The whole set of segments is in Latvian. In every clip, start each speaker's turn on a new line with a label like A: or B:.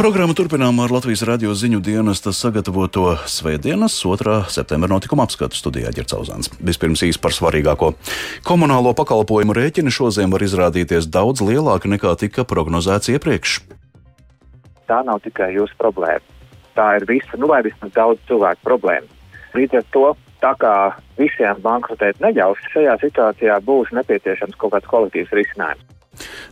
A: Programmu turpinām ar Latvijas radio ziņu dienesta sagatavoto Svētdienas 2. septembra notikuma apskatu studijā Ģercauzāns. Vispirms īsi par svarīgāko. Komunālo pakalpojumu rēķini šodien var izrādīties daudz lielāki nekā tika prognozēts iepriekš.
B: Tā nav tikai jūsu problēma. Tā ir visa, nu vai vismaz daudz cilvēku problēma. Līdz ar to, tā kā visiem bankrotēt neļaus, šajā situācijā būs nepieciešams kaut kāds kolektīvs risinājums.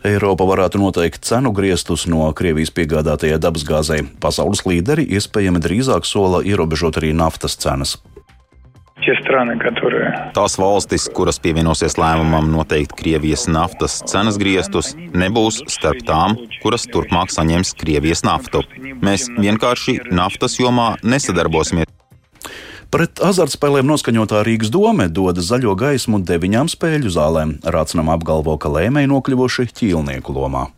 A: Eiropa varētu noteikt cenu griestus no Krievijas piegādātajai dabasgāzei. Pasaules līderi iespējami drīzāk sola ierobežot arī naftas cenas.
C: Tās valstis, kuras pievienosies lēmumam noteikt Krievijas naftas cenas griestus, nebūs starp tām, kuras turpmāk saņems Krievijas naftu. Mēs vienkārši naftas jomā nesadarbosimies.
A: Pret azartspēlēm noskaņotā Rīgas doma dod zaļo gaismu deviņām spēļu zālēm. Rācinam apgalvo, ka lēmēji nokļuvuši ķīlnieku lomā.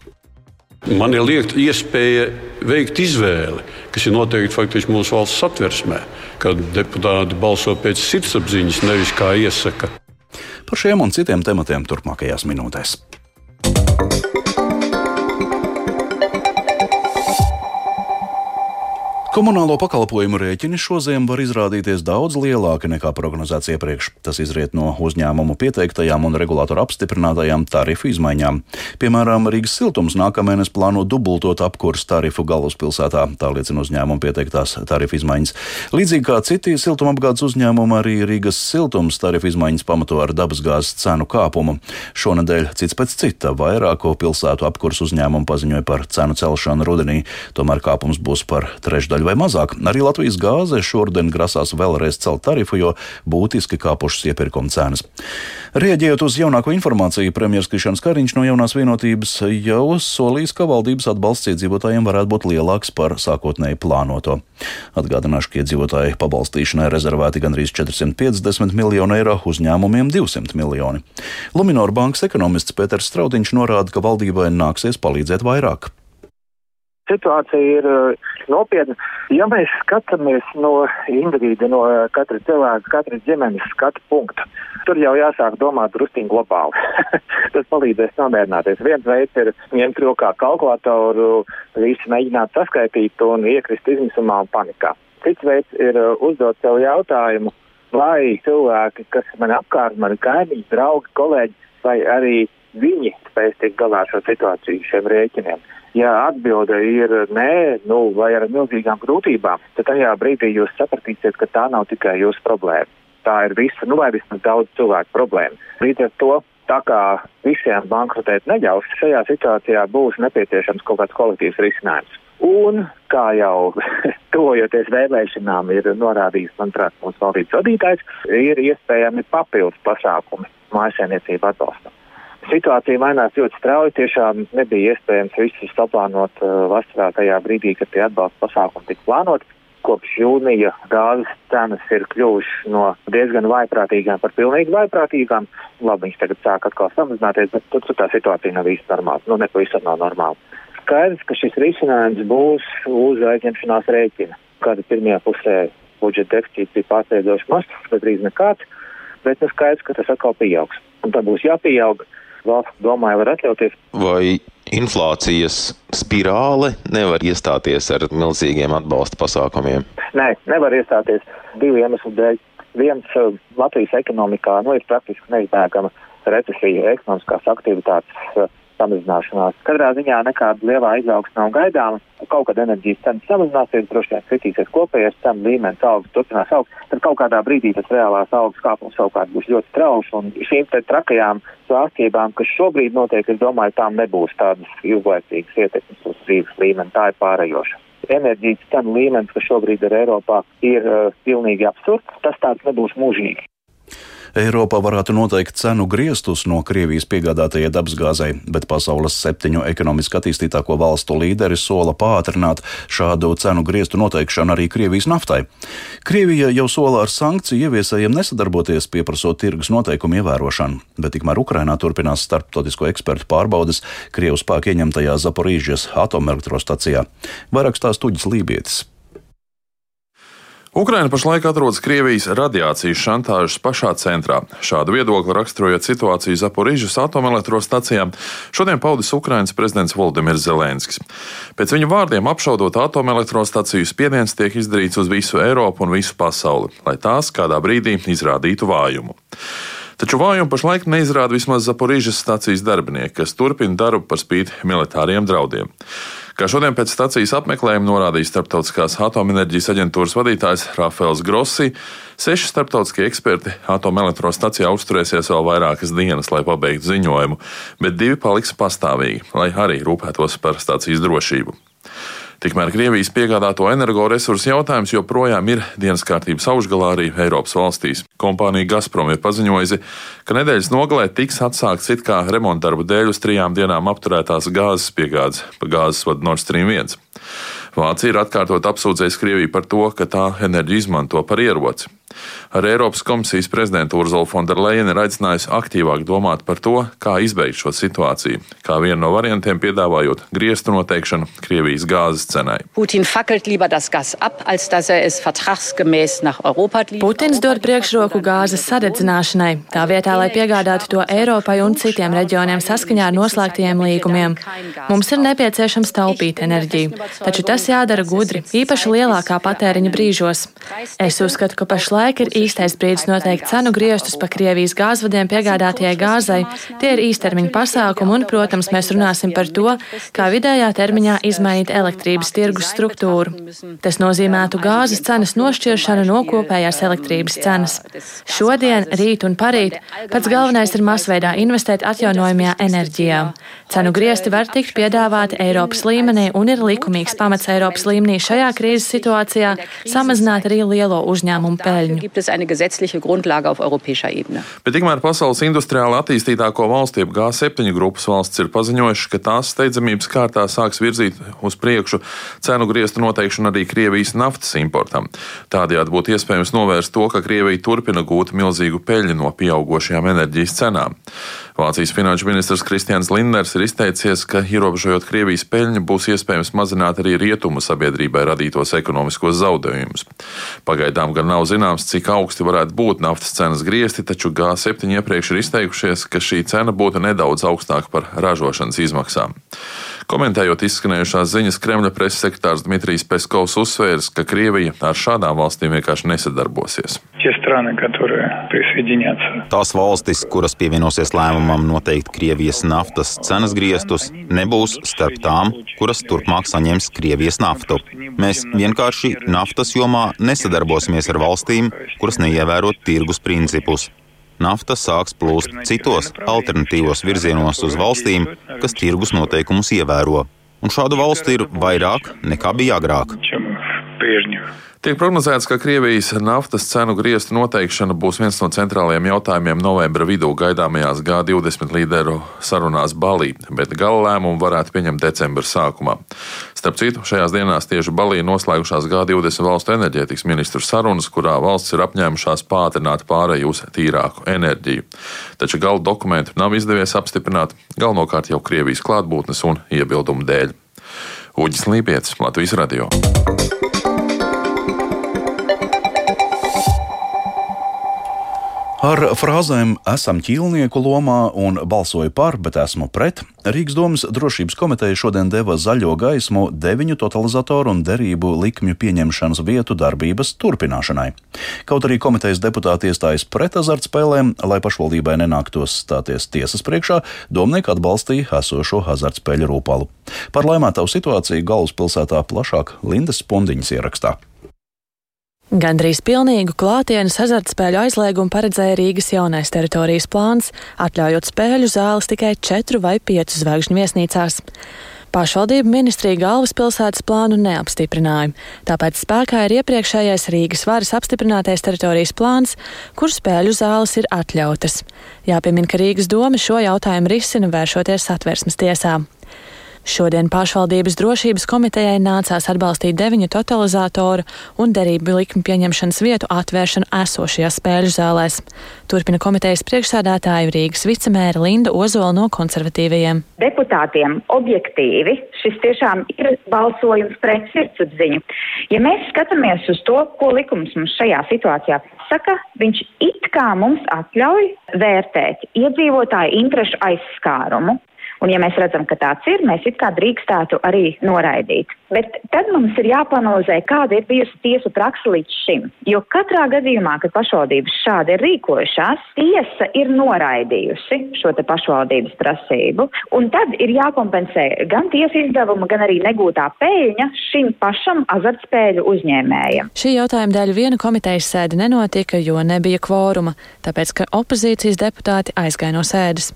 D: Man ir liekta iespēja veikt izvēli, kas ir noteikti faktiski mūsu valsts satversmē, kad deputāti balso pēc sirdsapziņas, nevis kā iesaka.
A: Par šiem un citiem tematiem turpmākajās minūtēs. Komunālo pakalpojumu rēķini šodien var izrādīties daudz lielāki nekā prognozēts iepriekš. Tas izriet no uzņēmumu pieteiktajām un regulātoru apstiprinātajām tarifu izmaiņām. Piemēram, Rīgas siltums nākamēnes plāno dubultot apkursu tarifu galvaspilsētā, tā liecina uzņēmumu pieteiktās tarifu izmaiņas. Līdzīgi kā citi siltumapgādes uzņēmumi, arī Rīgas siltums tarifu izmaiņas pamato ar dabasgāzes cenu kāpumu. Šonadēļ cits pēc cita vairāko pilsētu apkursu uzņēmumu paziņoja par cenu celšanu rudenī, tomēr kāpums būs par trešdaļu daļu vai mazāk. Arī Latvijas gāze šodien grasās vēlreiz celt tarifu, jo būtiski kāpušas iepirkuma cenas. Rieģējot uz jaunāko informāciju, premjerministrs Krišņevs Kariņš no jaunās vienotības jau solījis, ka valdības atbalsts iedzīvotājiem varētu būt lielāks par sākotnēji plānoto. Atgādināšu, ka iedzīvotāju pabalstīšanai rezervēti gandrīz 450 miljoni eiro, uzņēmumiem 200 miljoni. Luminor bankas ekonomists Pēters Straudiņš norāda, ka valdībai nāksies palīdzēt vairāk
B: situācija ir uh, nopietna. Ja mēs skatāmies no individa, no uh, katra cilvēka, katras ģimenes skatu punktu, tur jau jāsāk domāt drusciņ globāli. Tas palīdzēs nomierināties. Viens veids ir ņemt rokā kalkulatoru, visu mēģināt saskaitīt un iekrist izmisumā un panikā. Cits veids ir uh, uzdot sev jautājumu, vai cilvēki, kas man apkārt, mani kaimiņi, draugi, kolēģi, vai arī viņi spēs tikt galā ar šo situāciju, šiem rēķiniem. Ja atbilde ir nē, nu, vai ar milzīgām grūtībām, tad tajā brīdī jūs sapratīsiet, ka tā nav tikai jūsu problēma. Tā ir visa, nu, vai vismaz daudz cilvēku problēma. Līdz ar to tā kā visiem bankrotēt neļaus, šajā situācijā būs nepieciešams kaut kāds kolektīvs risinājums. Un, kā jau tuvojoties vēlēšanām, ir norādījis, manuprāt, mūsu valdības vadītājs, ir iespējami papildus pasākumi mājasēmniecību atbalstam. Situācija mainās ļoti strauji. Tiešām nebija iespējams visus saplānot uh, vasarā tajā brīdī, kad tie atbalsta pasākumi tika plānoti. Kopš jūnija gāzes cenas ir kļuvušas no diezgan vaiprātīgām par pilnīgi vaiprātīgām. Labi, viņas tagad sāk atkal samazināties, bet tur, tur tā situācija nav īsti normāla. Nu, nepavisam nav normāla. Skaidrs, ka šis risinājums būs uz aizņemšanās rēķina. Kāda pirmajā pusē budžeta deficīts bija pārsteidzoši mazs, bet drīz nekāds, bet nu skaidrs, ka tas atkal pieaugs. Un tā būs jāpieaug valsts domāju var atļauties.
C: Vai inflācijas spirāle nevar iestāties ar milzīgiem atbalsta pasākumiem?
B: Nē, nevar iestāties divu iemeslu dēļ. Viens uh, Latvijas ekonomikā nu, ir praktiski neizbēgama recesija, ekonomiskās aktivitātes uh, samazināšanās. Katrā ziņā nekāda lielā izaugsme nav gaidāma. Kaut kad enerģijas cenas samazināsies, droši vien kritīsies kopējais cenu līmenis, augs turpinās augt, tad kaut kādā brīdī tas reālās augs kāpums savukārt būs ļoti strauši. Un šīm trakajām svārstībām, kas šobrīd notiek, es domāju, tām nebūs tādas ilglaicīgas ietekmes uz dzīves līmeni. Tā ir pārējoša enerģijas cenu līmenis, kas šobrīd ir Eiropā, ir uh, pilnīgi absurds. Tas tāds nebūs mūžīgi.
A: Eiropā varētu noteikt cenu griestus no Krievijas piegādātajai dabasgāzei, bet pasaules septiņu ekonomiski attīstītāko valstu līderi sola pātrināt šādu cenu griestu noteikšanu arī Krievijas naftai. Krievija jau sola ar sankciju ieviesējiem nesadarboties, pieprasot tirgus noteikumu ievērošanu, bet tikmēr Ukrainā turpinās starptautisko ekspertu pārbaudas Krievu spēku ieņemtajā Zaporīžas atomelektrostacijā. Vairāk stāsta Tuģis Lībietis.
E: Ukraina pašlaik atrodas Krievijas radiācijas šantāžas pašā centrā. Šādu viedokli raksturojot situāciju Zaporižas atomelektrostacijā, šodien paudis Ukrainas prezidents Volodimirs Zelenskis. Pēc viņa vārdiem apšaudot atomelektrostaciju, spiediens tiek izdarīts uz visu Eiropu un visu pasauli, lai tās kādā brīdī izrādītu vājumu. Taču vājumu pašlaik neizrāda vismaz Zaporīžas stācijas darbinieki, kas turpina darbu par spīti militāriem draudiem. Kā šodien pēc stacijas apmeklējuma norādīja Starptautiskās atomenerģijas aģentūras vadītājs Rafaels Grossi, seši starptautiskie eksperti atomelektrostacijā uzturēsies vēl vairākas dienas, lai pabeigtu ziņojumu, bet divi paliks pastāvīgi, lai arī rūpētos par stacijas drošību. Tikmēr Krievijas piegādāto energoresursu jautājums joprojām ir dienas kārtības augšgalā arī Eiropas valstīs. Kompānija Gazprom ir paziņojusi, ka nedēļas nogalē tiks atsākts it kā remonta darbu dēļ uz trijām dienām apturētās gāzes piegādes pa gāzes vadu Nord Stream 1. Vācija ir atkārtot apsūdzējusi Krieviju par to, ka tā enerģiju izmanto par ieroci. Ar Eiropas komisijas prezidentu Urzulu Fonderleinu ir aicinājusi aktīvāk domāt par to, kā izbeigt šo situāciju, kā vienu no variantiem piedāvājot griestu noteikšanu Krievijas gāzes cenai.
F: Er Putins dod priekšroku gāzes sadedzināšanai, tā vietā, lai piegādātu to Eiropai un citiem reģioniem saskaņā ar noslēgtiem līgumiem. Mums ir nepieciešams taupīt enerģiju, taču tas jādara gudri, īpaši lielākā patēriņa brīžos. Es uzskatu, ka pašlaik Pašlaik ir īstais brīdis noteikt cenu griestus pa Krievijas gāzvadiem piegādātajai gāzai. Tie ir īstermiņa pasākumi, un, protams, mēs runāsim par to, kā vidējā termiņā izmainīt elektrības tirgus struktūru. Tas nozīmētu gāzes cenas nošķiršanu no kopējās elektrības cenas. Šodien, rīt un parīt pats galvenais ir masveidā investēt atjaunojamajā enerģijā. Cenu griesti var tikt piedāvāti Eiropas līmenī un ir likumīgs pamats Eiropas līmenī šajā krīzes situācijā samazināt arī lielo uzņēmumu peļņu
E: peļņu. Bet tikmēr pasaules industriāli attīstītāko valstu, jeb G7 grupas valsts, ir paziņojušas, ka tās steidzamības kārtā sāks virzīt uz priekšu cenu griestu noteikšanu arī Krievijas naftas importam. Tādējādi būtu iespējams novērst to, ka Krievija turpina gūt milzīgu peļņu no pieaugušajām enerģijas cenām. Vācijas finanšu ministrs Kristians Lindners ir izteicies, ka ierobežojot Krievijas peļņu, būs iespējams mazināt arī rietumu sabiedrībai radītos ekonomiskos zaudējumus. Pagaidām gan nav zināms, cik augsti varētu būt naftas cenas griezti, taču G7 iepriekš ir izteikušies, ka šī cena būtu nedaudz augstāka par ražošanas izmaksām. Komentējot izskanējušās ziņas, Kremļa preses sekretārs Dmitrijs Peskovs uzsvērs, ka Krievija ar šādām valstīm vienkārši nesadarbosies.
C: Tās valstis, kuras pievienosies lēmumam noteikt Krievijas naftas cenas griestus, nebūs starp tām, kuras turpmāk saņems Krievijas naftu. Mēs vienkārši naftas jomā nesadarbosimies ar valstīm, kuras neievēro tirgus principus nafta sāks plūst citos alternatīvos virzienos uz valstīm, kas tirgus noteikumus ievēro. Un šādu valstu ir vairāk nekā bija agrāk.
E: Tiek prognozēts, ka Krievijas naftas cenu griestu noteikšana būs viens no centrālajiem jautājumiem novembra vidū gaidāmajās G20 līderu sarunās Balī, bet gala lēmumu varētu pieņemt decembra sākumā. Starp citu, šajās dienās tieši Balī noslēgušās G20 valstu enerģētikas ministru sarunas, kurā valsts ir apņēmušās pātrināt pārēju uz tīrāku enerģiju. Taču gala dokumentu nav izdevies apstiprināt, galvenokārt jau Krievijas klātbūtnes un iebildumu dēļ. Uģis Lībijams, Latvijas Radio.
A: Ar frāzēm esam ķīlnieku lomā un balsoju par, bet esmu pret, Rīgas domas drošības komiteja šodien deva zaļo gaismu deviņu totalizatoru un derību likmju pieņemšanas vietu darbības turpināšanai. Kaut arī komitejas deputāti iestājas pret azartspēlēm, lai pašvaldībai nenāktos stāties tiesas priekšā, domnieki atbalstīja esošo azartspēļu rūpalu. Par laimētavu situāciju galvaspilsētā plašāk Lindas Pundiņas ierakstā.
F: Gandrīz pilnīgu klātienes azartspēļu aizliegumu paredzēja Rīgas jaunais teritorijas plāns, atļaujot spēļu zāles tikai četru vai piecu zvaigžņu viesnīcās. Pašvaldību ministrija galvaspilsētas plānu neapstiprināja, tāpēc spēkā ir iepriekšējais Rīgas varas apstiprinātais teritorijas plāns, kur spēļu zāles ir atļautas. Jāpiemin, ka Rīgas doma šo jautājumu risina vēršoties satversmes tiesā. Šodien pašvaldības drošības komitejai nācās atbalstīt deviņu totalizatoru un derību likmi pieņemšanas vietu atvēršanu esošajās spēļu zālēs. Turpina komitejas priekšsādātāju Rīgas vicemēra Linda Ozola no konservatīvajiem.
G: Deputātiem objektīvi šis tiešām ir balsojums pret sirdsapziņu. Ja mēs skatāmies uz to, ko likums mums šajā situācijā pasaka, viņš it kā mums atļauj vērtēt iedzīvotāju interešu aizskārumu. Un, ja mēs redzam, ka tāds ir, mēs it kā drīkstētu arī noraidīt. Bet tad mums ir jāpanalizē, kāda ir bijusi tiesu praksa līdz šim. Jo katrā gadījumā, kad pašvaldības šādi ir rīkojušās, tiesa ir noraidījusi šo pašvaldības prasību. Un tad ir jākompensē gan tiesa izdevuma, gan arī negūtā peļņa šim pašam azartspēļu uzņēmējam.
F: Šī jautājuma dēļ viena komitejas sēde nenotika, jo nebija kvoruma, tāpēc, ka opozīcijas deputāti aizgāja no sēdes.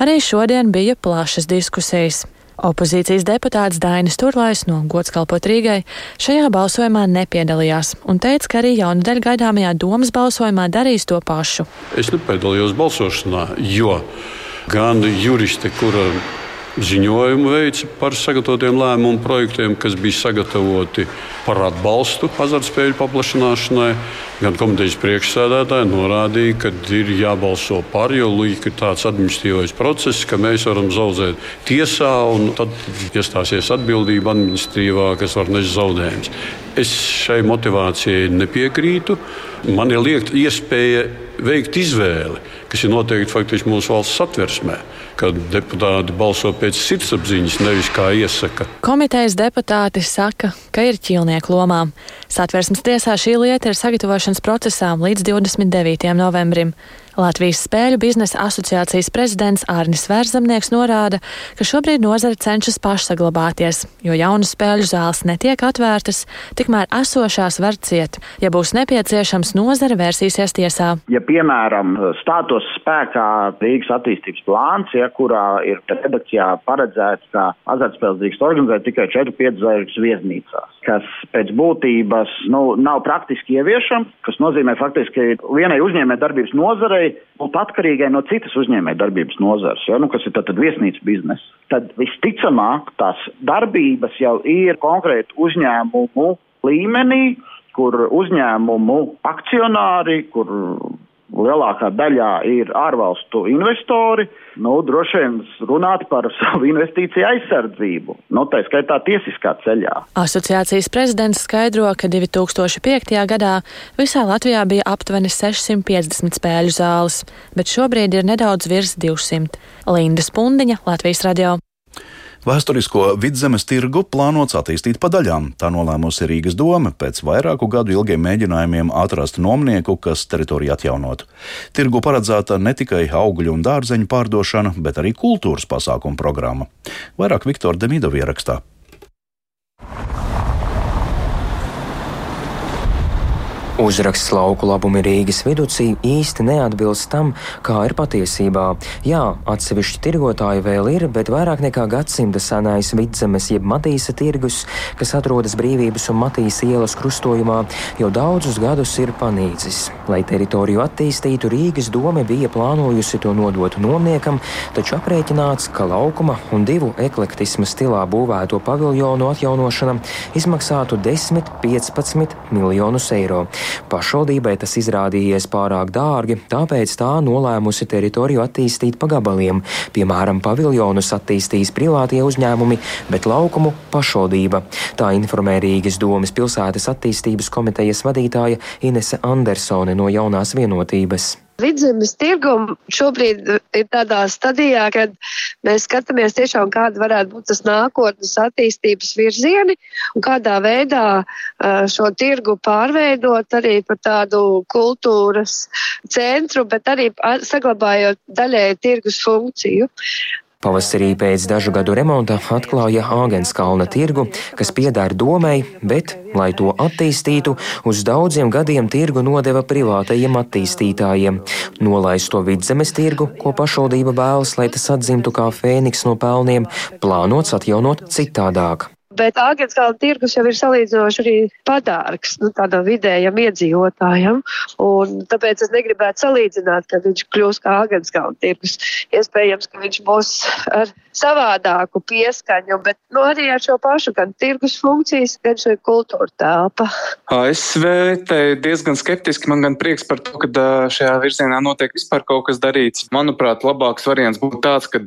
F: Arī šodien bija plašas diskusijas. Opozīcijas deputāts Dainis Turlais no Gods kalpot Rīgai šajā balsojumā nepiedalījās un teica, ka arī jaunadēļ gaidāmajā domas balsojumā darīs to pašu.
D: Es nepiedalījos balsošanā, jo gan juristi, kura ziņojumu veica par sagatavotiem lēmumu projektiem, kas bija sagatavoti par atbalstu azartspēļu paplašināšanai. Gan komitejas priekšsēdētāji norādīja, ka ir jābalso par, jo līdzi ir tāds administratīvais process, ka mēs varam zaudēt tiesā, un tad iestāsies atbildība administratīvā, kas var nest zaudējumus. Es šai motivācijai nepiekrītu. Man ir liekta iespēja veikt izvēli, kas ir noteikti faktiski mūsu valsts satversmē kad deputāti balso pēc sirdsapziņas, nevis kā iesaka.
F: Komitejas deputāti saka, ka ir ķīlnieku lomā. Satversmes tiesā šī lieta ir sagatavošanas procesā līdz 29. novembrim. Latvijas Spēļu biznesa asociācijas prezidents Ārnis Vērzemnieks norāda, ka šobrīd nozare cenšas pašsaglabāties, jo jaunas spēļu zāles netiek atvērtas, tikmēr esošās var ciet. Ja būs nepieciešams, nozare vērsīsies tiesā.
H: Ja, piemēram, stātos spēkā Rīgas attīstības plāns, ja, kurā ir redakcijā paredzēts, ka azartspēles drīkst organizēt tikai 4-5 zvaigžņu viesnīcās, kas pēc būtības nu, nav praktiski ieviešams, kas nozīmē faktiski vienai uzņēmē darbības nozarei būt atkarīgai no citas uzņēmējdarbības nozares, ja, nu, kas ir tad viesnīcas biznesa. Tad visticamāk tās darbības jau ir konkrēti uzņēmumu līmenī, kur uzņēmumu akcionāri, kur lielākā daļā ir ārvalstu investori, nu, droši vien runāt par savu investīciju aizsardzību, nu, tā skaitā tiesiskā ceļā.
F: Asociācijas prezidents skaidro, ka 2005. gadā visā Latvijā bija aptuveni 650 spēļu zāles, bet šobrīd ir nedaudz virs 200. Linda Spundiņa, Latvijas radio.
A: Vēsturisko vidzemes tirgu plānots attīstīt pa daļām. Tā nolēmusi Rīgas doma pēc vairāku gadu ilgiem mēģinājumiem atrast nomnieku, kas teritoriju atjaunotu. Tirgu paredzēta ne tikai augļu un dārzeņu pārdošana, bet arī kultūras pasākumu programma. Vairāk Viktora Demidova ierakstā.
I: Uzraksts lauku labumi Rīgas viducī īsti neatbilst tam, kā ir patiesībā. Jā, atsevišķi tirgotāji vēl ir, bet vairāk nekā gadsimta senais vidzemes jeb Matīsa tirgus, kas atrodas brīvības un Matīsa ielas krustojumā, jau daudzus gadus ir panīcis. Lai teritoriju attīstītu, Rīgas doma bija plānojusi to nodot nomniekam, taču aprēķināts, ka laukuma un divu eklektisma stilā būvēto paviljonu atjaunošana izmaksātu 10-15 miljonus eiro. Pašvaldībai tas izrādījies pārāk dārgi, tāpēc tā nolēmusi teritoriju attīstīt pa gabaliem. Piemēram, paviljonus attīstīs privātie uzņēmumi, bet laukumu pašvaldība. Tā informē Rīgas domas pilsētas attīstības komitejas vadītāja Inese Andersone no jaunās vienotības.
J: Vidzemes tirgum šobrīd ir tādā stadijā, kad mēs skatāmies tiešām, kāda varētu būt tas nākotnes attīstības virzieni un kādā veidā šo tirgu pārveidot arī par tādu kultūras centru, bet arī saglabājot daļēji tirgus funkciju.
I: Pavasarī pēc dažu gadu remonta atklāja Āgenskalna tirgu, kas pieder domai, bet, lai to attīstītu, uz daudziem gadiem tirgu nodeva privātajiem attīstītājiem. Nolaisto vidzemes tirgu, ko pašvaldība vēlas, lai tas atzimtu kā fēniks no pelniem, plānots atjaunot citādāk.
J: Bet Āgenskalna tirgus jau ir salīdzinoši arī padārgs nu, tādam vidējam iedzīvotājam. Un tāpēc es negribētu salīdzināt, ka viņš kļūs kā Āgenskalna tirgus. Iespējams, ka viņš būs ar savādāku pieskaņu, bet nu, arī ar šo pašu gan tirgus funkcijas, gan šo kultūra telpa.
K: ASV te diezgan skeptiski. Man gan prieks par to, ka šajā virzienā notiek vispār kaut kas darīts. Manuprāt, labāks variants būtu tāds, ka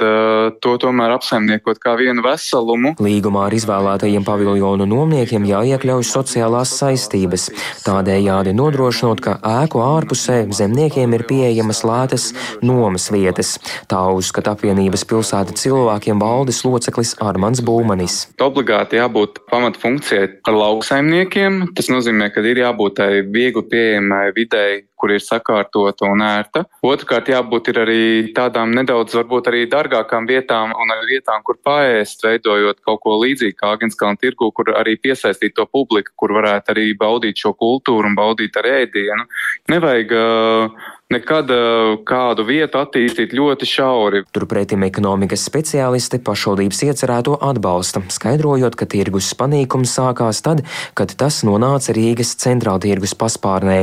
K: to tomēr apsaimniekot kā vienu veselumu.
I: Līgumā ar izvēlētajiem paviljonu nomniekiem jāiekļauj sociālās saistības. Tādējādi nodrošinot, ka ēku ārpusē zemniekiem ir pieejamas lētas nomas vietas. Tā uzskata apvienības pilsēta cilvēkiem valdes loceklis Armans Būmanis.
K: Obligāti jābūt pamatfunkcijai ar lauksaimniekiem. Tas nozīmē, ka ir jābūt tai viegli pieejamai videi, kur ir sakārtota un ērta. Otrakārt, jābūt arī tādām nedaudz, varbūt arī dārgākām vietām un arī vietām, kur pāriest, veidojot kaut ko līdzīgu kā Agenskalna tirgu, kur arī piesaistīt to publiku, kur varētu arī baudīt šo kultūru un baudīt ar ēdienu. Nevajag uh, nekad uh, kādu vietu attīstīt ļoti šauri.
I: Turpretim ekonomikas speciālisti pašvaldības iecerēto atbalsta, skaidrojot, ka tirgus panīkums sākās tad, kad tas nonāca Rīgas centrāltirgus paspārnē.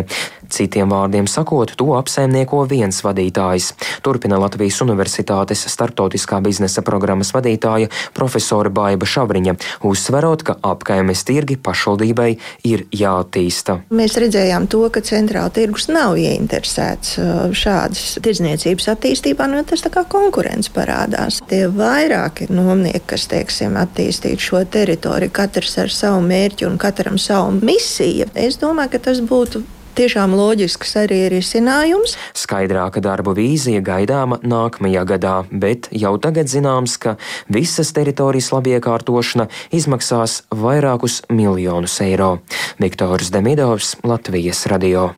I: Citiem vārdiem sakot, to apsaimnieko viens vadītājs. Turpina Latvijas Universitātes starptautiskā biznesa programmas vadītāja profesora Baiba Šavriņa, uzsverot, ka apkaimes tirgi pašvaldībai ir jāattīsta.
L: Mēs redzējām to, ka centrāla tirgus nav ieinteresēts šādas tirdzniecības attīstībā, nu, tas tā kā konkurence parādās. Tie vairāki nomnieki, kas, teiksim, attīstītu šo teritoriju, katrs ar savu mērķu un katram savu misiju, es domāju, ka tas būtu tiešām loģisks arī risinājums.
I: Skaidrāka darbu vīzija gaidāma nākamajā gadā, bet jau tagad zināms, ka visas teritorijas labiekārtošana izmaksās vairākus miljonus eiro. Viktors Demidovs, Latvijas radio.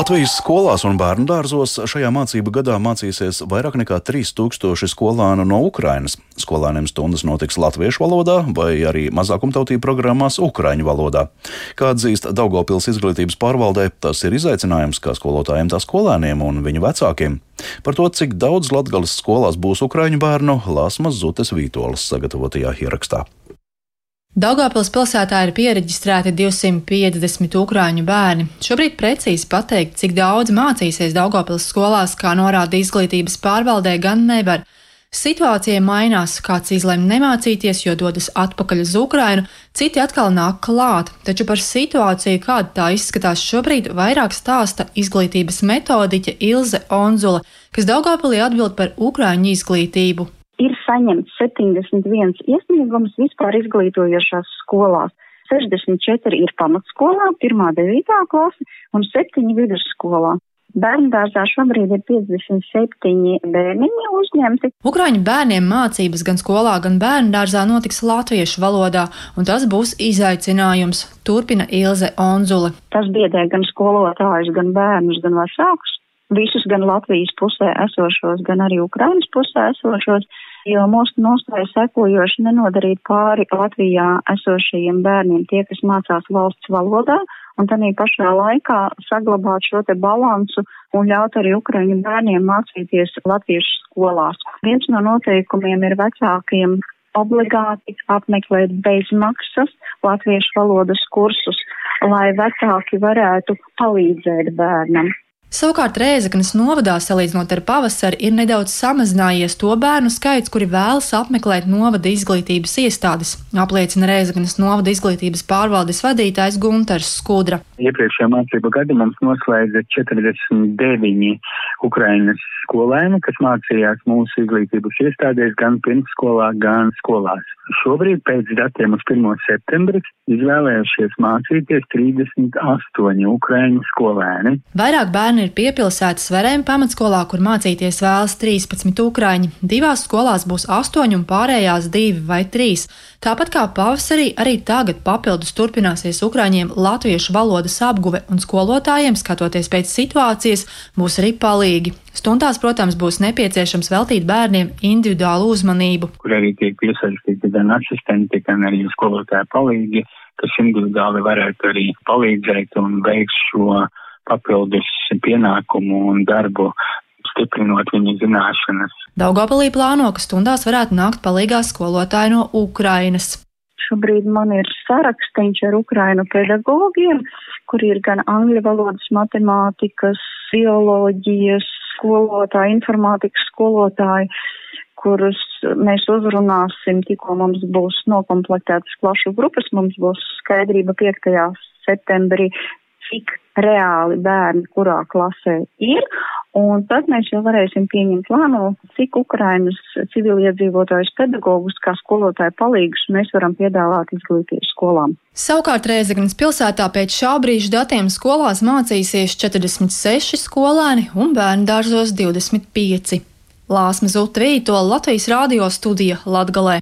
A: Latvijas skolās un bērnu dārzos šajā mācību gadā mācīsies vairāk nekā 3000 skolānu no Ukrainas. Skolāniem stundas notiks latviešu valodā vai arī mazākumtautību programmās ukraiņu valodā. Kā atzīst Daugopils izglītības pārvaldē, tas ir izaicinājums kā skolotājiem, tā skolēniem un viņu vecākiem. Par to, cik daudz Latgales skolās būs ukraiņu bērnu, Lāsmas Zutes Vītolas sagatavotajā ierakstā.
M: Daugāpils pilsētā ir pieregistrēti 250 ukrāņu bērni. Šobrīd precīzi pateikt, cik daudz mācīsies Daugāpils skolās, kā norāda izglītības pārvaldē, gan nevar. Situācija mainās, kāds izlemj nemācīties, jo dodas atpakaļ uz Ukrainu, citi atkal nāk klāt, taču par situāciju, kāda tā izskatās šobrīd, vairāk stāsta izglītības metodiķe Ilze Onzula, kas Daugāpilī atbild par ukrāņu izglītību
N: ir saņemts 71 iesniegums vispār izglītojošās skolās. 64 ir pamatskolā, 1-9 klase un 7 vidusskolā. Bērngārzā šobrīd ir 57 bērniņi uzņemti.
M: Ukraiņu bērniem mācības gan skolā, gan bērngārzā notiks latviešu valodā, un tas būs izaicinājums, turpina Ilze Onzule.
N: Tas biedē gan skolotājus, gan bērnus, gan vecākus, visus gan Latvijas pusē esošos, gan arī Ukrainas pusē esošos jo mūsu nostāja sekojoši nenodarīt pāri Latvijā esošajiem bērniem, tie, kas mācās valsts valodā, un tad pašā laikā saglabāt šo te balansu un ļaut arī ukraiņu bērniem mācīties latviešu skolās. Viens no noteikumiem ir vecākiem obligāti apmeklēt bezmaksas latviešu valodas kursus, lai vecāki varētu palīdzēt bērnam.
M: Savukārt Rēzaknes novadā, salīdzinot ar pavasari, ir nedaudz samazinājies to bērnu skaits, kuri vēlas apmeklēt novada izglītības iestādes, apliecina Rēzaknes novada izglītības pārvaldes vadītājs Gunters Skudra.
O: Iepriekšējā mācību gada mums noslēdza 49 Ukrainas skolēni, kas mācījās mūsu izglītības iestādēs gan pirmsskolā, gan skolās. Šobrīd pēc datiem uz 1. septembri izvēlējušies mācīties 38 Ukraiņu skolēni.
M: Vairāk bērni bērni ir piepilsētas Verēm pamatskolā, kur mācīties vēlas 13 ukrāņi. Divās skolās būs 8 un pārējās 2 vai 3. Tāpat kā pavasarī, arī tagad papildus turpināsies ukrāņiem latviešu valodas apguve un skolotājiem, skatoties pēc situācijas, būs arī palīgi. Stundās, protams, būs nepieciešams veltīt bērniem individuālu uzmanību.
O: Kur arī tiek piesaistīti gan asistenti, gan arī skolotāji palīgi, kas individuāli varētu arī palīdzēt un veikt šo papildus pienākumu un darbu stiprinot viņu zināšanas.
M: Daugopilī plāno, ka stundās varētu nākt palīgā skolotāji no Ukrainas.
N: Šobrīd man ir sarakstīns ar Ukrainu pedagogiem, kur ir gan angļu valodas, matemātikas, bioloģijas skolotāji, informātikas skolotāji, kurus mēs uzrunāsim, tikko mums būs nokomplektētas klašu grupas, mums būs skaidrība 5. septembrī, cik reāli bērni kurā klasē ir, un tad mēs jau varēsim pieņemt lēmumu, cik Ukrainas civiliedzīvotājus pedagogus kā skolotāju palīgus mēs varam piedāvāt izglītības skolām.
M: Savukārt Rēzeknas pilsētā pēc šā brīža datiem skolās mācīsies 46 skolēni un bērnu dārzos 25. Lāsma Zuta Vītola Latvijas radio studija Latgalē.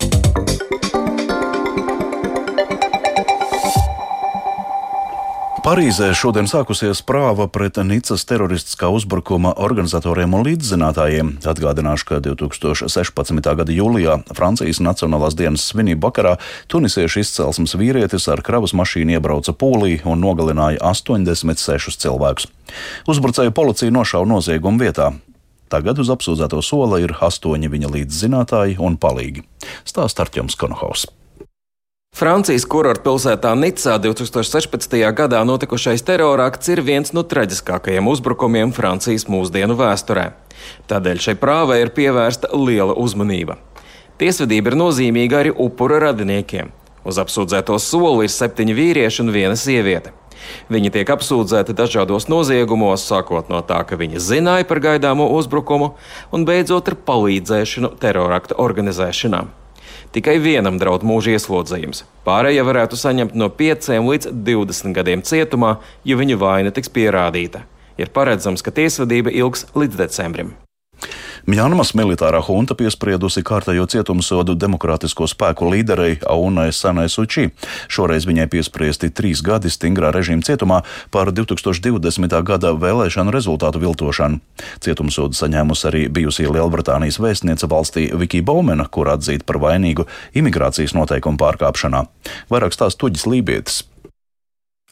A: Parīzē šodien sākusies prāva pret Nicas teroristiskā uzbrukuma organizatoriem un līdzzinātājiem. Atgādināšu, ka 2016. gada jūlijā Francijas Nacionālās dienas svinību vakarā tunisiešu izcelsmes vīrietis ar kravas mašīnu iebrauca pūlī un nogalināja 86 cilvēkus. Uzbrucēju policija nošauja noziegumu vietā. Tagad uz apsūdzēto sola ir astoņi viņa līdzzinātāji un palīgi. Stāst Arķems Konohaus.
P: Francijas kurorta pilsētā Nicā 2016. gadā notikušais terorakts ir viens no traģiskākajiem uzbrukumiem Francijas mūsdienu vēsturē. Tādēļ šai prāvai ir pievērsta liela uzmanība. Tiesvedība ir nozīmīga arī upura radiniekiem. Uz apsūdzēto soli ir septiņi vīrieši un viena sieviete. Viņi tiek apsūdzēti dažādos noziegumos, sākot no tā, ka viņi zināja par gaidāmo uzbrukumu, un beidzot ar palīdzēšanu terorakta organizēšanā. Tikai vienam draud mūža ieslodzījums. Pārējie varētu saņemt no 5 līdz 20 gadiem cietumā, ja viņu vaina tiks pierādīta. Ir paredzams, ka tiesvedība ilgs līdz decembrim.
A: Mjanmas militārā hunta piespriedusi kārtējo cietumsodu demokrātisko spēku līderei Aunai Sanai Suči. Šoreiz viņai piespriesti trīs gadi stingrā režīma cietumā par 2020. gada vēlēšanu rezultātu viltošanu. Cietumsodu saņēmusi arī bijusī Lielbritānijas vēstniece valstī Viki Baumena, kur atzīta par vainīgu imigrācijas noteikumu pārkāpšanā. Vairāk stāsta Tuģis Lībietis.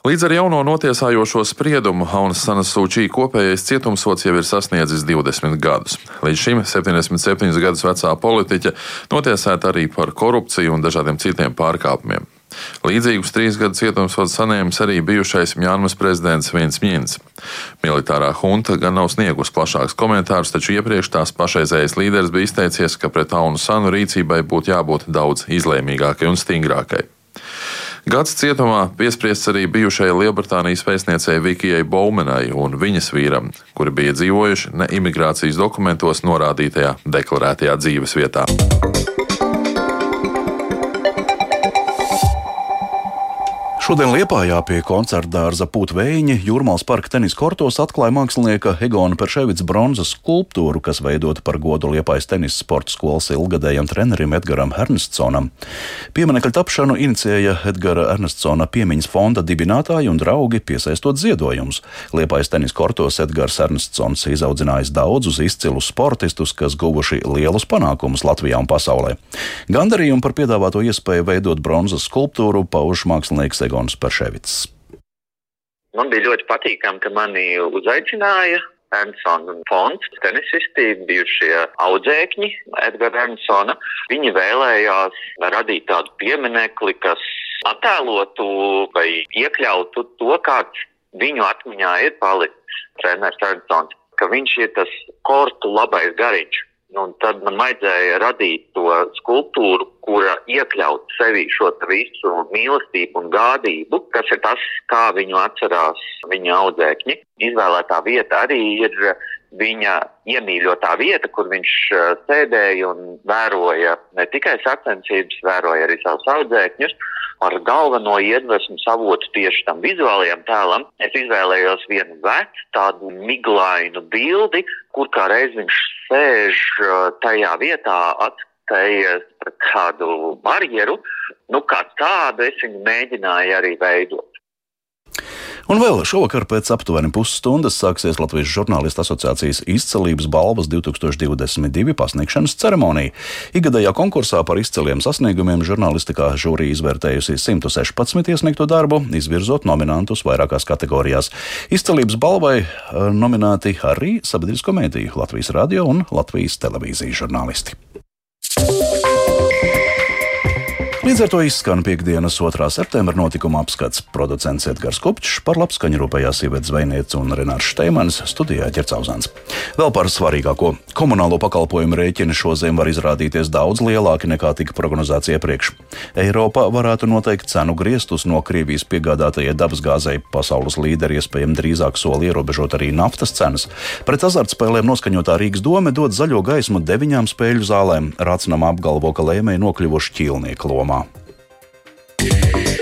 E: Līdz ar jauno notiesājošo spriedumu Haunas Sanas Sūčī kopējais cietumsots jau ir sasniedzis 20 gadus. Līdz šim 77 gadus vecā politiķa notiesēta arī par korupciju un dažādiem citiem pārkāpumiem. Līdzīgus trīs gadu cietumsodu saņēmis arī bijušais Mjānmas prezidents Viens Mjins. Militārā hunta gan nav sniegus plašāks komentārus, taču iepriekš tās pašreizējais līderis bija izteicies, ka pret Aunu Sanu rīcībai būtu jābūt daudz izlēmīgākai un stingrākai. Gads cietumā piespriests arī bijušajai Lielbritānijas vēstniecei Vikijai Baumenai un viņas vīram, kuri bija dzīvojuši ne imigrācijas dokumentos norādītajā deklarētajā dzīves vietā.
A: Šodien Liepājā pie koncerta dārza Pūtvēņa Jūrmāls parka tenis kortos atklāja mākslinieka Egona Perševics bronzas skulptūru, kas veidota par godu Liepājas tenisa sporta skolas ilgadējam trenerim Edgaram Ernestsonam. Pieminekļa tapšanu inicijēja Edgara Ernestsona piemiņas fonda dibinātāji un draugi, piesaistot ziedojumus. Liepājas tenis kortos Edgars Ernestssons izaudzinājis daudzus izcilus sportistus, kas guvuši lielus panākumus Latvijā un pasaulē. Gandarījumu par piedāvāto iespēju veidot bronzas skulptūru pauž mākslinieks Egons. Egons Perševits.
Q: Man bija ļoti patīkami, ka mani uzaicināja Ernstona fonds, tenisisti, bijušie audzēkņi Edgara Ernstona. Viņi vēlējās radīt tādu pieminekli, kas attēlotu vai iekļautu to, kāds viņu atmiņā ir palicis treneris Ernstons, ka viņš ir tas kortu labais gariņš. Un tad man vajadzēja radīt to skulptūru, kura iekļaut sevī šo visu mīlestību un gādību, kas ir tas, kā viņu atcerās viņa audzēkņi. Izvēlētā vieta arī ir viņa iemīļotā vieta, kur viņš uh, sēdēja un vēroja ne tikai sacensības, vēroja arī savus audzēkņus. Ar galveno iedvesmu savotu tieši tam vizuālajam tēlam, es izvēlējos vienu vecu, tādu miglainu bildi, kur kā reiz viņš sēž uh, tajā vietā, atskaities pret kādu barjeru. Nu, kā tādu es viņu mēģināju arī veidot.
A: Un vēl šovakar pēc aptuveni pusstundas sāksies Latvijas žurnālistu asociācijas izcelības balvas 2022 pasniegšanas ceremonija. Igadējā konkursā par izceliem sasniegumiem žurnālistikā žūrija izvērtējusi 116 iesniegto darbu, izvirzot nominantus vairākās kategorijās. Izcelības balvai eh, nominēti arī sabiedrisko mēdīju Latvijas radio un Latvijas televīzijas žurnālisti. Līdz ar to izskan piekdienas 2. septembra notikuma apskats. Producents Edgars Kopčs par labskaņu rūpējās sievietes zvejniece un Renārs Šteimans studijā ķercauzāns. Vēl par svarīgāko - komunālo pakalpojumu rēķini šoziem var izrādīties daudz lielāki nekā tika prognozēts iepriekš. Eiropa varētu noteikt cenu griestus no Krievijas piegādātajai dabasgāzei. Pasaules līderi iespējami drīzāk soli ierobežot arī naftas cenas. Pret azartspēlēm noskaņotā Rīgas doma dod zaļo gaismu deviņām spēļu zālēm. Rācinam apgalvo, ka lēmēji nokļuvuši ķīlnieku lomā. yeah.